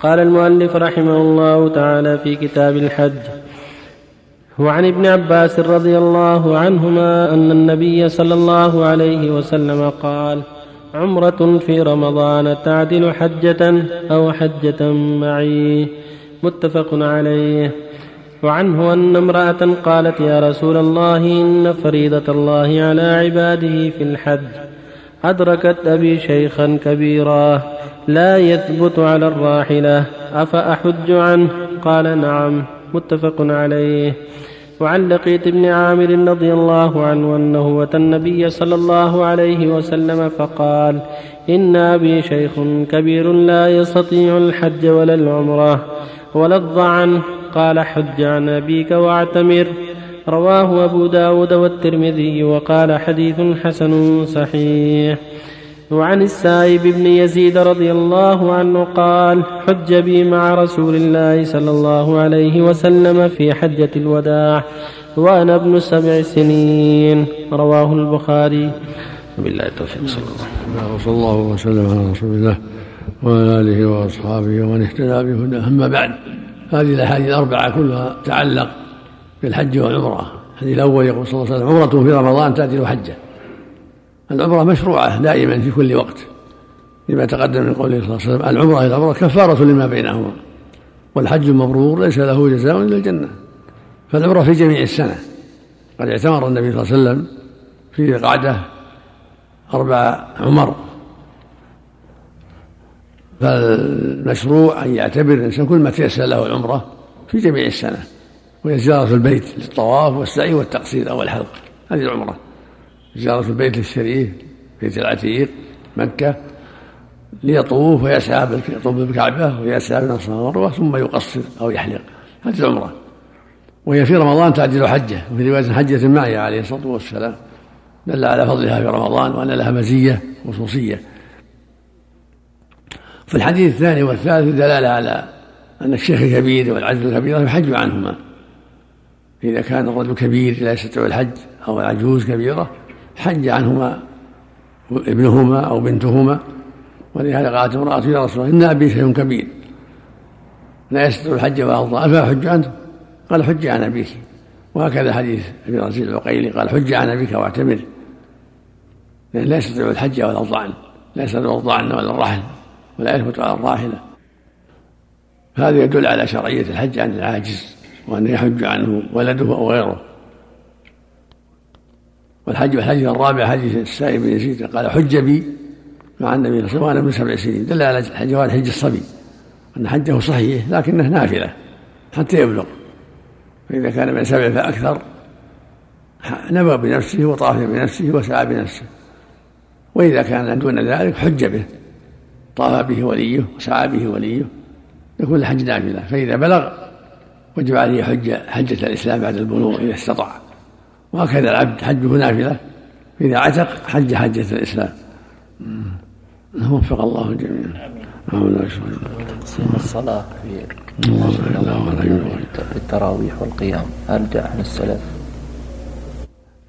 قال المؤلف رحمه الله تعالى في كتاب الحج وعن ابن عباس رضي الله عنهما أن النبي صلى الله عليه وسلم قال عمرة في رمضان تعدل حجة أو حجة معي متفق عليه. وعنه أن امرأة قالت يا رسول الله إن فريضة الله على عباده في الحج. أدركت أبي شيخا كبيرا لا يثبت على الراحلة أفأحج عنه؟ قال نعم متفق عليه. وعن لقيط بن عامر رضي الله عنه أنه أتى النبي صلى الله عليه وسلم فقال إن أبي شيخ كبير لا يستطيع الحج ولا العمرة ولا الضعن قال حج عن أبيك واعتمر. رواه أبو داود والترمذي وقال حديث حسن صحيح. وعن السائب بن يزيد رضي الله عنه قال حج بي مع رسول الله صلى الله عليه وسلم في حجة الوداع وأنا ابن سبع سنين. رواه البخاري. وبالله التوفيق. صلى الله عليه وسلم. وصلى الله وسلم على رسول الله وعلى آله وأصحابه ومن اهتدى بهداه. أما بعد هذه الأحاديث الأربعة كلها تعلق بالحج والعمرة. الحديث الأول يقول صلى الله عليه وسلم عمرة في رمضان تعدل حجة. العمرة مشروعة دائما في كل وقت. لما تقدم من قوله صلى الله عليه وسلم العمرة العمرة كفارة لما بينهما. والحج المبرور ليس له جزاء إلا الجنة. فالعمرة في جميع السنة. قد اعتمر النبي صلى الله عليه وسلم في ذي القعدة أربع عمر. فالمشروع أن يعتبر الإنسان كل ما تيسر له العمرة في جميع السنة. وهي زيارة البيت للطواف والسعي والتقصير أو الحلق هذه العمرة. زيارة البيت الشريف بيت العتيق مكة ليطوف ويسعى يطوف بالكعبة ويسعى أصنام المروة ثم يقصر أو يحلق. هذه العمرة. وهي في رمضان تعدل حجة. وفي رواية حجة معي عليه الصلاة والسلام. دل على فضلها في رمضان وأن لها مزية خصوصية. في الحديث الثاني والثالث دلالة على أن الشيخ الكبير والعجز الكبير يحج عنهما. إذا كان الرجل كبير لا يستطيع الحج أو العجوز كبيرة حج عنهما ابنهما أو بنتهما. ولهذا قالت امرأة يا رسول الله إن أبي شيء كبير لا يستطيع الحج ولا أفأحج عنه قال حج عن أبيك. وهكذا حديث أبي رزيل العقيلي قال حج عن أبيك واعتمر. لأن لا يستطيع الحج ولا الضعن لا يستطيع الضعن ولا الرحل ولا يثبت على الراحلة. هذا يدل على شرعية الحج عن العاجز. وأن يحج عنه ولده أو غيره والحج الحديث الرابع حديث السائب بن يزيد قال حج بي مع النبي صلى الله عليه وسلم وأنا من سبع سنين. دل على جواز حج الصبي أن حجه صحيح لكنه نافلة حتى يبلغ. فإذا كان من سبع فأكثر نبغ بنفسه وطاف بنفسه وسعى بنفسه. وإذا كان دون ذلك حج به طاف به وليه وسعى به وليه يكون الحج نافلة. فإذا بلغ وجب عليه حج حجة الإسلام بعد البلوغ إذا استطاع. وهكذا العبد حجه نافلة إذا عتق حج حجة الإسلام. وفق الله الجميع تقسيم الصلاة في التراويح والقيام. هل جاء عن السلف؟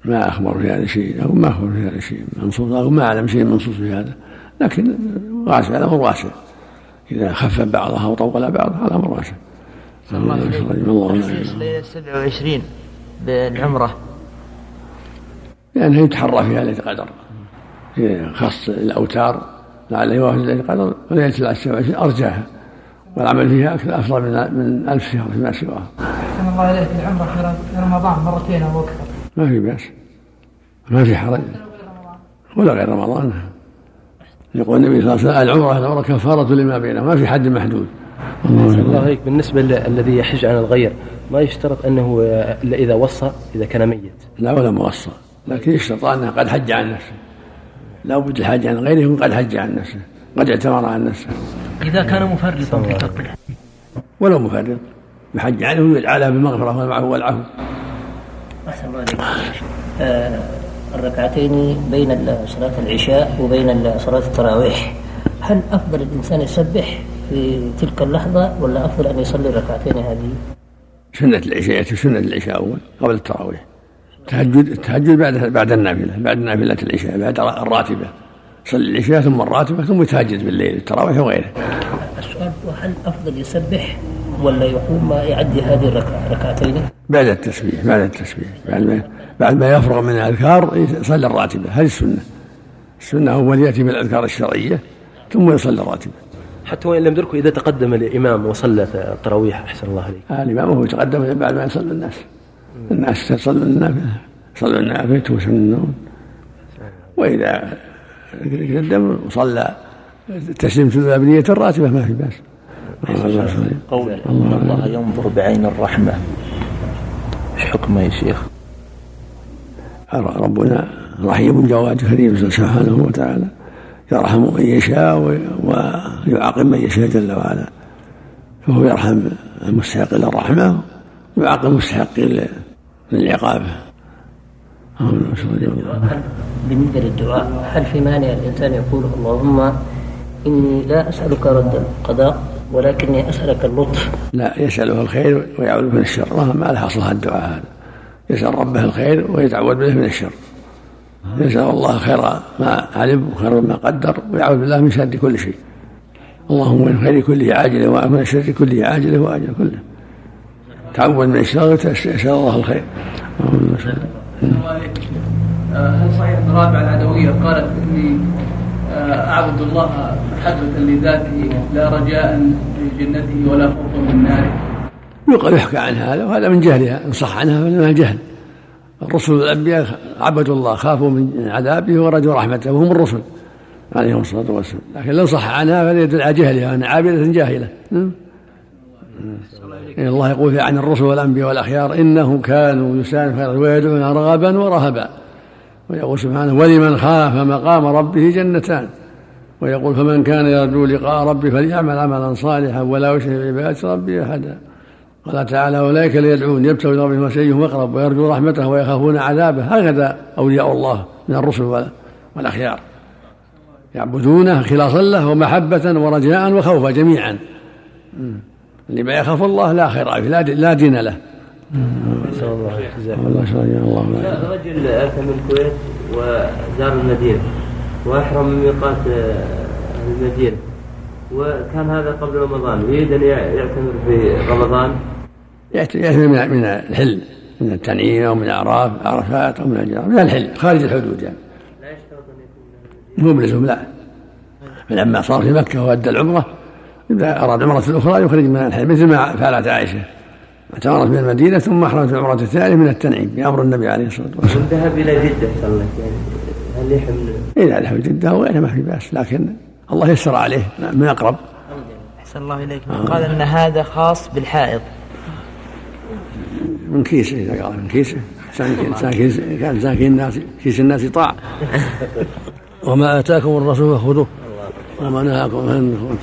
ما أخبر في هذا شيء أو ما أخبر في هذا شيء منصوص أو ما أعلم شيء منصوص في هذا. لكن واسع الأمر واسع إذا خفف بعضها وطول بعضها الأمر واسع الله ليلة 27 بالعمرة لأنه يتحرى فيها ليلة القدر خاص الأوتار لعله يوافق ليلة القدر وليلة العشر والعشرين أرجاها والعمل فيها أكثر أفضل من من ألف شهر فيما سواها. أحسن الله إليك العمرة في رمضان مرتين أو أكثر. ما في بأس. ما في حرج. ولا غير رمضان. يقول النبي صلى الله عليه وسلم العمرة العمرة كفارة لما بينها ما في حد محدود. الله عليك. بالنسبة الذي يحج عن الغير ما يشترط أنه إلا إذا وصى إذا كان ميت. لا ولا موصى. لكن يشترط أنه قد حج عن نفسه. لا بد الحج عن غيره يكون قد حج عن نفسه قد اعتمر عن نفسه. إذا كان مفرطا في ترك ولو مفرط. يحج عنه ويجعلها بالمغفره والعفو والعفو. أحسن الله آه الركعتين بين صلاة العشاء وبين صلاة التراويح. هل أفضل الإنسان يسبح في تلك اللحظة ولا أفضل أن يصلي الركعتين هذه؟ سنة العشاء سنة العشاء أول قبل التراويح. التهجد التهجد بعد بعد النافلة بعد نافلة العشاء بعد الراتبة. يصلي العشاء ثم الراتبة ثم يتهجد بالليل التراويح وغيره. السؤال هل أفضل يسبح ولا يقوم ما يعدي هذه الركعة ركعتين؟ بعد التسبيح بعد التسبيح. بعد ما بعد ما يفرغ من الأذكار يصلي الراتبة. هذه السنة. السنة أول يأتي بالأذكار الشرعية ثم يصلي الراتبة. حتى وإن لم يدركه إذا تقدم الإمام وصلى التراويح أحسن الله عليك. آه، الإمام هو يتقدم بعد ما يصلي الناس. الناس يصلون النافلة يصلون النافلة ويسنون وإذا قدم وصلى تسليم الأبنية الراتبة ما في بأس. قول. إن الله ينظر بعين الرحمة. إيش حكمه يا شيخ؟ ربنا رحيم جواد كريم سبحانه وتعالى. يرحم من يشاء ويعاقب من يشاء جل وعلا. فهو يرحم المستحق للرحمة ويعاقب المستحق للعقاب. بالنسبة للدعاء هل في مانع الإنسان يقول اللهم إني لا أسألك رد القضاء ولكني أسألك اللطف؟ لا يسأله الخير ويعوذ من الشر. ما له أصلها الدعاء هذا. يسأل ربه الخير ويتعوذ به من الشر. يسأل الله خير ما علم وخير ما قدر ويعوذ بالله من شر كل شيء. اللهم من خير كله عاجله ومن شر كله عاجله واجله كله تعوذ من الشر يسأل الله الخير. هل صحيح أن رابعه العدوية قالت إني آه، أعبد الله محبه لذاته لا رجاء في جنته ولا خوفا من ناره؟ يقال يحكى عن هذا وهذا من جهلها إن صح عنها فإنها جهل. الرسل والانبياء عبدوا الله خافوا من عذابه ورجوا رحمته وهم الرسل عليهم الصلاة والسلام. لكن لو صح عنها فليدل على جهلها انها عابدة جاهلة. نعم. إن الله يقول عن الرسل والأنبياء والأخيار إنهم كانوا يسارعون خيرا ويدعون رغبا ورهبا. ويقول سبحانه ولمن خاف مقام ربه جنتان ويقول فمن كان يرجو لقاء ربه فليعمل عملا صالحا ولا يشرك بعبادة ربه أحدا قال تعالى أولئك ليدعون يبتغون إلى ربهم وسيهم أقرب ويرجو رحمته ويخافون عذابه. هكذا أولياء الله من الرسل والأخيار. يعبدونه خلاصا له ومحبة ورجاء وخوفا جميعا. اللي ما يخاف الله لا خير فيه لا دين له. نسأل الله جزاك الله. خير الله رجل أتى من الكويت وزار المدينة وأحرم من ميقات المدينة. وكان هذا قبل رمضان يريد أن يعتمر في رمضان. يعتمر من الحل من التنعيم أو من أعراف عرفات أو من الجرام من الحل خارج الحدود يعني لا يشترط أن يكون مو بلزوم لا فلما صار في مكة وأدى العمرة إذا أراد عمرة أخرى يخرج من الحل مثل ما فعلت عائشة اعتمرت من المدينة ثم أحرمت العمرة الثانية من التنعيم بأمر النبي عليه الصلاة والسلام. ذهب إلى جدة صلى يعني هل يحمل؟ إذا ذهب جدة أو غيرها ما في بأس لكن الله يسر عليه من أقرب. أحسن الله إليك قال أن هذا خاص بالحائض. من كيسه إذا قال من كيسه كان ساكن الناس كيس الناس طاع. وما آتاكم الرسول فخذوه. وما نهاكم عنه.